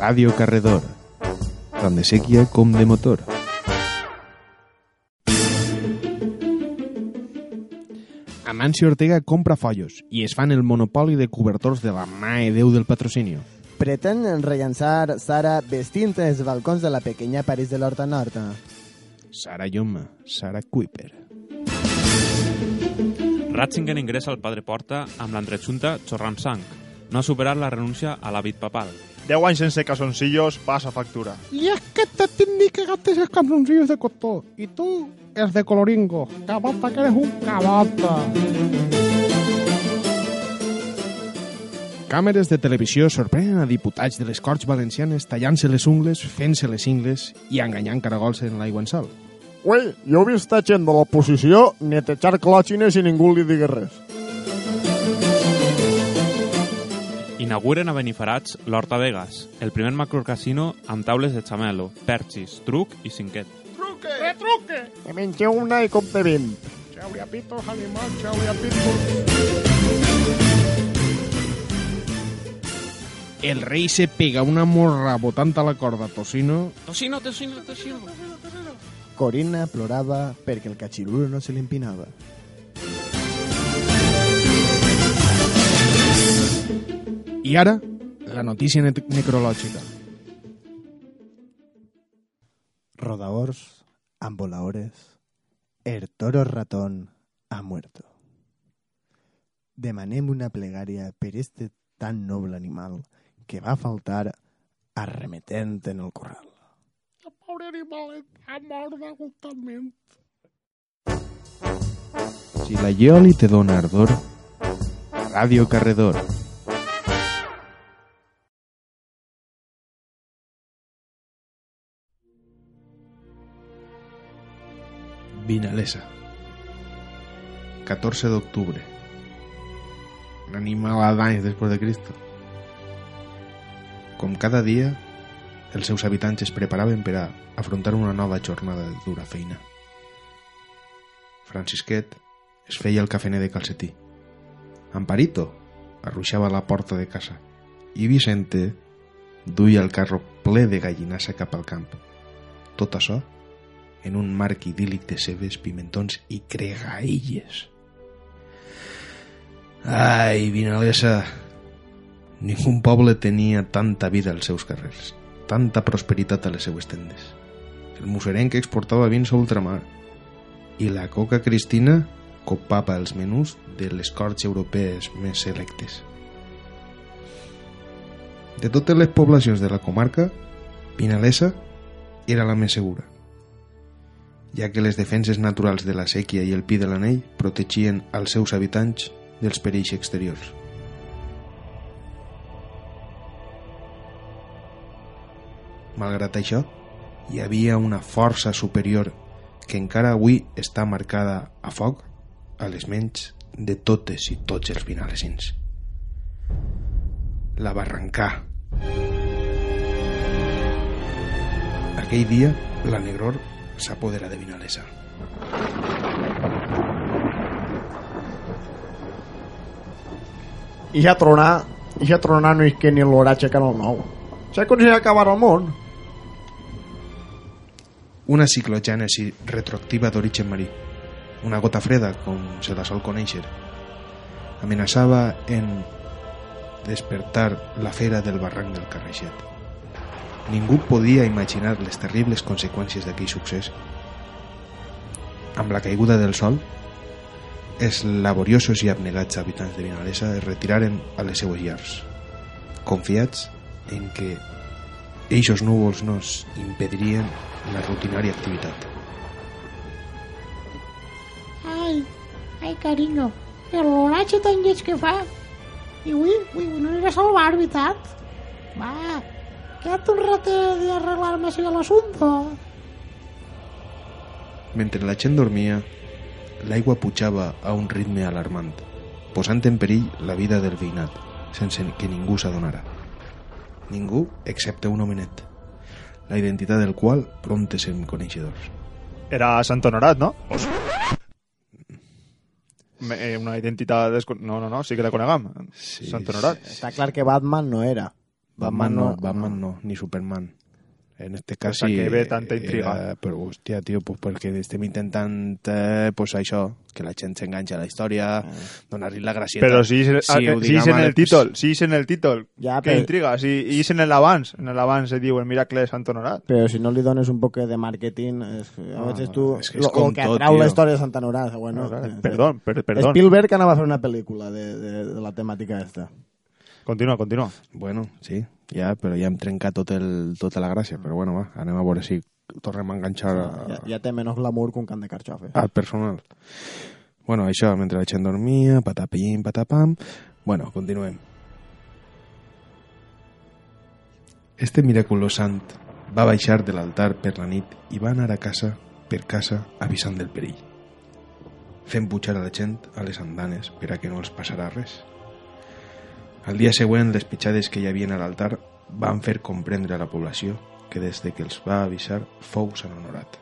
Radio Carredor, tant de sèquia com de motor. Amancio Ortega compra follos i es fan el monopoli de cobertors de la Mae Déu del patrocinio. Pretén rellançar Sara vestint els balcons de la pequeña París de l'Horta Nord. Sara Lloma, Sara Kuiper. Ratzinger ingressa al Padre Porta amb l'entretxunta xorrant sang. No ha superat la renúncia a l'hàbit papal. 10 anys sense calzoncillos passa factura. Y es que te tiene que gastar esos calzoncillos de costó. Y tú es de coloringo. Cabata, que eres un cabata. Càmeres de televisió sorprenen a diputats de les Corts Valencianes tallant-se les ungles, fent-se les ingles i enganyant caragols en l'aigua en sal. Ui, jo he vist a gent de l'oposició netejar clòtxines i ningú li digui res. Inauguren a Benifarats l'Horta Vegas, el primer macrocasino amb taules de xamelo, perxis, truc i cinquet. ¡Retruque! Me mengeu una i compte 20. Chauriapitos, animal, chauriapitos. El rei se pega una morra botant a la corda tocino Tocino, tocino, tocino. Corina plorava perquè el catxiruro no se li I ara, la notícia ne necrològica. Rodaors, amboladores, el toro ratón ha muerto. Demanem una plegària per este tan noble animal que va faltar arremetent en el corral. El pobre animal ha mort d'agotament. Si la Ioli te dona ardor, Radio Carredor. Vinalesa. 14 d'octubre. Un animal d'anys després de Cristo. Com cada dia, els seus habitants es preparaven per a afrontar una nova jornada de dura feina. Francisquet es feia el cafener de calcetí. Amparito arruixava la porta de casa i Vicente duia el carro ple de gallinassa cap al camp. Tot això en un marc idíl·lic de cebes, pimentons i cregailles. Ai, Vinalesa, ningú poble tenia tanta vida als seus carrers, tanta prosperitat a les seues tendes. El musserenc exportava vins a ultramar i la coca cristina copava els menús de les corts europees més selectes. De totes les poblacions de la comarca, Vinalesa era la més segura, ja que les defenses naturals de la sèquia i el pi de l'anell protegien als seus habitants dels perills exteriors. Malgrat això, hi havia una força superior que encara avui està marcada a foc a les ments de totes i tots els vinalesins. La Barrancà. Aquell dia, la Negror s'apodera de Vinalesa. I ja tronar, i ja tronar no és que ni l'oratge Canal 9. Saps quan s'ha acabar el món? Una ciclogènesi retroactiva d'origen marí. Una gota freda, com se la sol conèixer. Amenaçava en despertar la fera del barranc del Carreixet. Ningú podia imaginar les terribles conseqüències d'aquell succés. Amb la caiguda del sol, els laboriosos i abnegats habitants de Vinalesa es retiraren a les seues llars, confiats en que eixos núvols no impedirien la rutinària activitat. Ai, ai, carinyo, el l'oratge tan lleig que fa. I ui, ui, no aniré a salvar, veritat? Va, queda't un ratet d'arreglar-me així l'assumpte. Mentre la gent dormia, l'aigua pujava a un ritme alarmant, posant en perill la vida del veïnat, sense que ningú s'adonara. Ningú excepte un homenet, la identitat del qual prompte sem coneixedors. Era Sant Honorat, no? Me- eh, Una identitat... Descon... No, no, no, sí que la conegam. Sí, Sant Honorat. Està clar que Batman no era. Batman Batman no, no- Batman no, ni Superman. En este cas a sí, què ve tanta intriga? Era, però, hòstia, tio, pues perquè estem intentant, eh, pues això, que la gent s'enganxa a la història, donar-li la gracieta. Però si, si, Si ho si, si en a el títol, si és en el títol, Ja, que però- intriga. Si és en l'abans, en l'abans se diu el miracle de Sant Honorat. Però si no li dones un poc de màrqueting, és, a Ah, veces tu, és que és lo, que tot, atrau la tio. història de Santa Honorat, bueno, No, eh, perdó, per, perdó. Spielberg anava a fer una pel·lícula de, de, de la temàtica esta. Continua, continua. Bueno, sí, ja, però ja hem trencat tot el, tota la gràcia, però bueno, va, anem a veure si tornem a enganxar a, Ja, ja té menys glamour que un camp de carxofa. al personal. Bueno, això, mentre la gent dormia, patapim, patapam... Bueno, continuem. Este miraculós sant va baixar de l'altar per la nit i va anar a casa per casa avisant del perill, fent pujar a la gent a les andanes per a que no els passarà res. Al dia següent, les pitjades que hi havia a l'altar van fer comprendre a la població que des de que els va avisar fou Sant Honorat.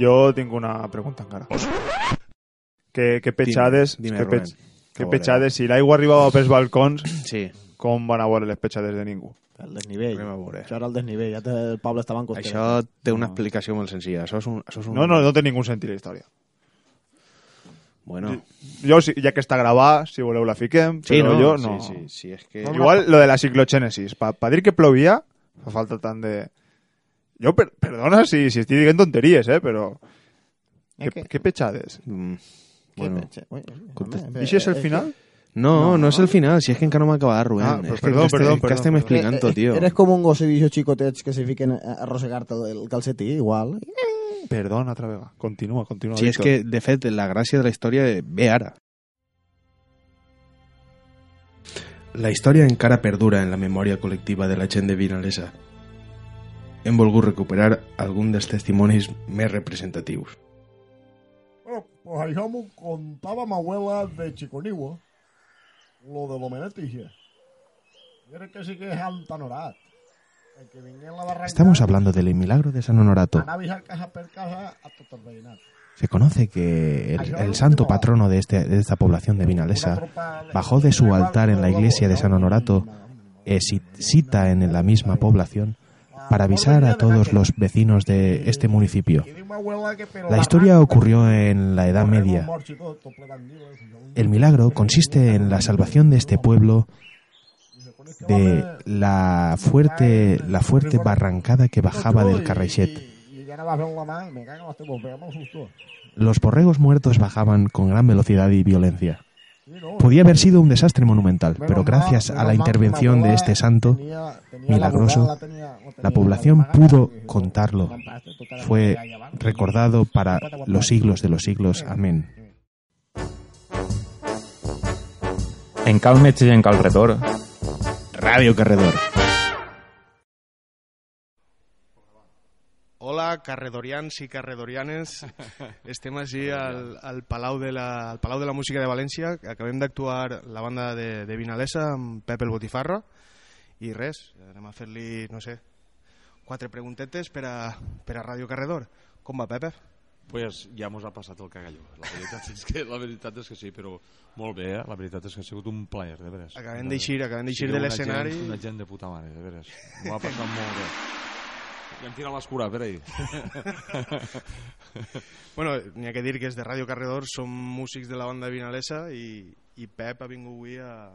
Jo tinc una pregunta encara. Que, que petjades... Dime, que, Rubén. que veure. petjades, si l'aigua arribava pels balcons, Sí, com van a veure les petjades de ningú? El desnivell. anem a veure. Això era el desnivell, ja té, el poble estava en costera. Això té una No. explicació molt senzilla. Això és un... Això és un... No, no, no té ningú sentit la història. Bueno, Jo, si- ja que està gravat, si voleu la fiquem, sí, però no, jo no. Sí, sí, sí, és que... Igual lo de la ciclogènesis, pa, pa dir que plovia, fa falta tant de... Jo, per, perdona si, si estic dient tonteries, eh, però... Eh, què? petjades? Mm, bueno. I això és el que- final? No, no, és el final, si és que encara no m'ha acabat, Rubén. Ah, però és que, perdó, que, perdó, que perdó, estem perdó. explicant, Eh, tio. Eres com un gossillo xicotets que se fiquen a a arrossegar-te el calcetí, igual. Perdona, altra vegada. Continua, continua. Sí, Víctor. que, de fet, la gràcia de la història ve ara. La història encara perdura en la memòria col·lectiva de la gent de Vinalesa. Hem volgut recuperar algun dels testimonis més representatius. Bueno, pues això m'ho contava ma abuela de Chiconigua. Lo de l'homenet i això. Era que sí que és antanorat. El Estamos hablando del milagro de San Honorato. Se conoce que el, santo patrono de, este, de esta población de Vinalesa bajó de su altar en la iglesia de San Honorato e si- cita en la misma población para avisar a todos los vecinos de este municipio. La historia ocurrió en la Edad Media. El milagro consiste en la salvación de este pueblo de la fuerte, la fuerte barrancada que bajaba del Carrechet. Los borregos muertos bajaban con gran velocidad y violencia. Podía haber sido un desastre monumental, pero gracias a la intervención de este santo milagroso, la población pudo contarlo. Fue recordado para los siglos de los siglos. Amén. En y en Calredor Radio Carredor. Hola, carredorians i carredorianes. Estem així al, al, Palau de la, al Palau de la Música de València. Acabem d'actuar la banda de, de Vinalesa amb Pep el Botifarra. I res, anem a fer-li, no sé, quatre preguntetes per a, per a Radio Carredor. Com va, Pepe? Pues ja mos ha passat el cagalló. La veritat és que, la veritat és que sí, però molt bé, eh? La veritat és que ha sigut un plaer, de veres. Acabem d'eixir, acabem d'eixir Sí, de l'escenari. Una gent de puta mare, de veres. M'ho ha passat molt bé. Ja em tira l'escura, per ahí. Bueno, n'hi ha que dir que és de Radio Carredor, som músics de la banda de Vinalesa i, i Pep ha vingut avui a,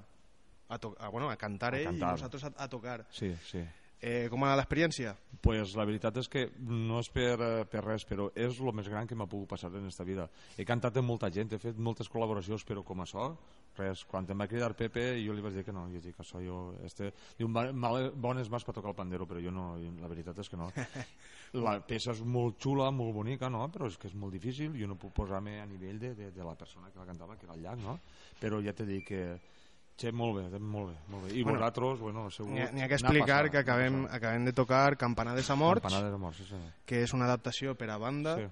a, to a, bueno, a cantar A ell cantar. i nosaltres a, a tocar. Sí, sí. Eh, com ha anat l'experiència? Pues la veritat és que no és per, eh, per res, però és el més gran que m'ha pogut passar en esta vida. He cantat amb molta gent, he fet moltes col·laboracions, però com això, res. Quan em va cridar Pepe, jo li vaig dir que no. Jo dic, això jo... Este... Diu, "Ma- male, bones mas per tocar el pandero, però jo no, la veritat és que no. La peça és molt xula, molt bonica, no? però és que és molt difícil, jo no puc posar-me a nivell de, de, de la persona que la cantava, que era el llac, no? Però ja t'he dit que Che, molt bé, molt bé, molt bé. I Bueno, vosaltres, bueno, segur... N'hi ha, ha que explicar que acabem, acabem de tocar Campanades a Morts, Campanades de morts, sí, senyor. que és una adaptació per a banda Sí.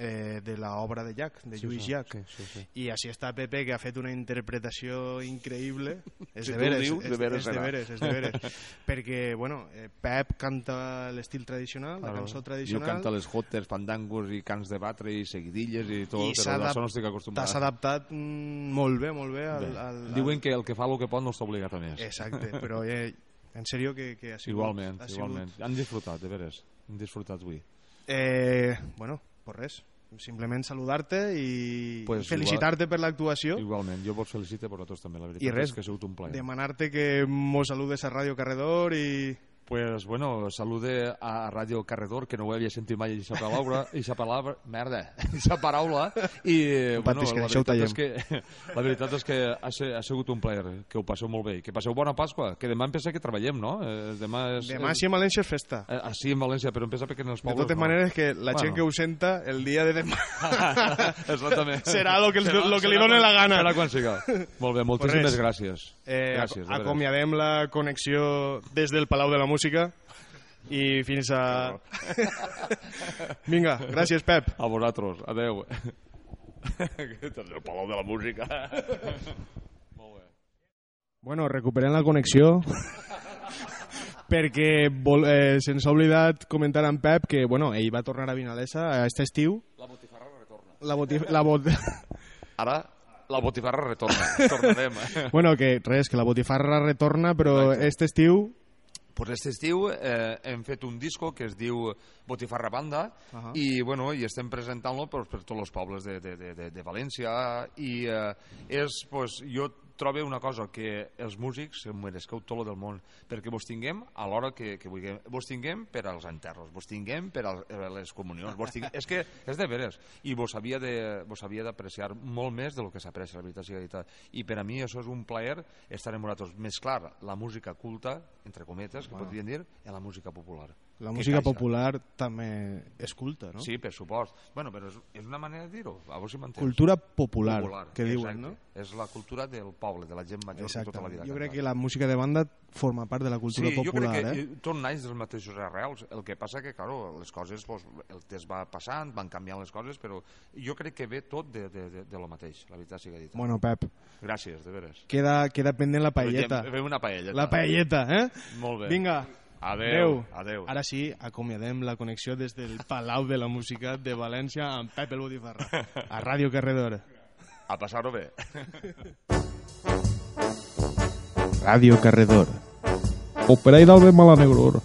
Eh, de l'obra de Llach, de Lluís sí, Llach. Sí, sí, sí. I així està Pepe, que ha fet una interpretació increïble. És Si de veres, dius, és, de veres és de veres, és de veres. Perquè, bueno, eh, Pep canta l'estil tradicional, la cançó Jo tradicional, canta les jotes, fandangos i cants de batre i seguidilles i tot, I però d'això no estic acostumat. t'has adaptat mm, molt bé, molt bé al... Bé. al, al... Diuen que el que fa el que pot no està obligat a més. Exacte, però eh, en sèrio que, que ha sigut... Igualment, ha sigut... igualment. Han disfrutat, de veres. Han disfrutat avui. Eh, bueno, pues res. Simplement saludar-te i Pues felicitar-te per l'actuació. Igualment, jo vos felicite per vosaltres també, la veritat I res, és que ha sigut un plaer. Demanar-te que mos saludes a Ràdio Carredor i... Pues bueno, salude a Radio Carredor, que no ho havia sentit mai aquesta paraula, aquesta paraula, merda, aquesta paraula, i No bueno, la veritat, és que, la veritat és que ha, ha sigut un plaer, que ho passeu molt bé, que passeu bona Pasqua, que demà em pensa que treballem, no? Eh, demà és... Demà sí a València és festa. Eh, ah, sí, en València, però em pensa perquè en els De pobles totes no. maneres, que la gent Bueno. que ho senta el dia de demà Exactament. serà el que, Serà- lo que li doni quan- la gana. Serà quan siga. Molt bé, moltíssimes res. gràcies. Eh, gràcies, de acomiadem la connexió des del Palau de la Música i fins a... Vinga, gràcies, Pep. A vosaltres, adeu. el Palau de la Música. Molt bé. Bueno, recuperem la connexió perquè vol, eh, se'ns ha oblidat comentar amb Pep que bueno, ell va tornar a Vinalesa aquest estiu. La botifarra retorna. La, botif la bot Ara, la botifarra retorna. Tornarem. bueno, que res, que la botifarra retorna, però Exacte. aquest estiu... pues aquest estiu eh, hem fet un disco que es diu Botifarra Banda Ahà. i, bueno, i estem presentant-lo per, per tots els pobles de, de, de, de València i eh, és, pues, jo trobo una cosa, que els músics em meresqueu tot lo del món, perquè vos tinguem a l'hora que, que vulguem. Vos tinguem per als enterros, vos tinguem per a les comunions, vos tinguem... és que és de veres, i vos havia de- vos havia d'apreciar molt més del que s'aprecia, la veritat sigui dita. I per a mi això és un plaer estar vosaltres. Més clar, la música culta, entre cometes, que podríem dir, en la música popular. La música caixa. popular també és culta, no? Sí, per supost. Bueno, però és, és una manera de dir-ho, a veure si m'entens. Cultura popular, que exacte. diuen, no? És la cultura del poble, de la gent major Exacte. tota la vida. Jo crec que la música de banda forma part de la cultura sí, popular, jo crec que eh? tot naix dels mateixos arrels. El que passa que, claro, les coses, pues, el temps va passant, van canviant les coses, però jo crec que ve tot de, de, de, de lo mateix, la veritat sigui dita. Bueno, Pep, Gràcies, de veres. queda, queda pendent la paelleta. Ve una paelleta. La paelleta, eh? Molt bé. Vinga. Adeu. Adeu. Ara sí, acomiadem la connexió des del Palau de la Música de València amb Pep el Botifarra, a Ràdio Carredor. A passar-ho bé. Ràdio Carredor. Operei d'Albert Malanegror.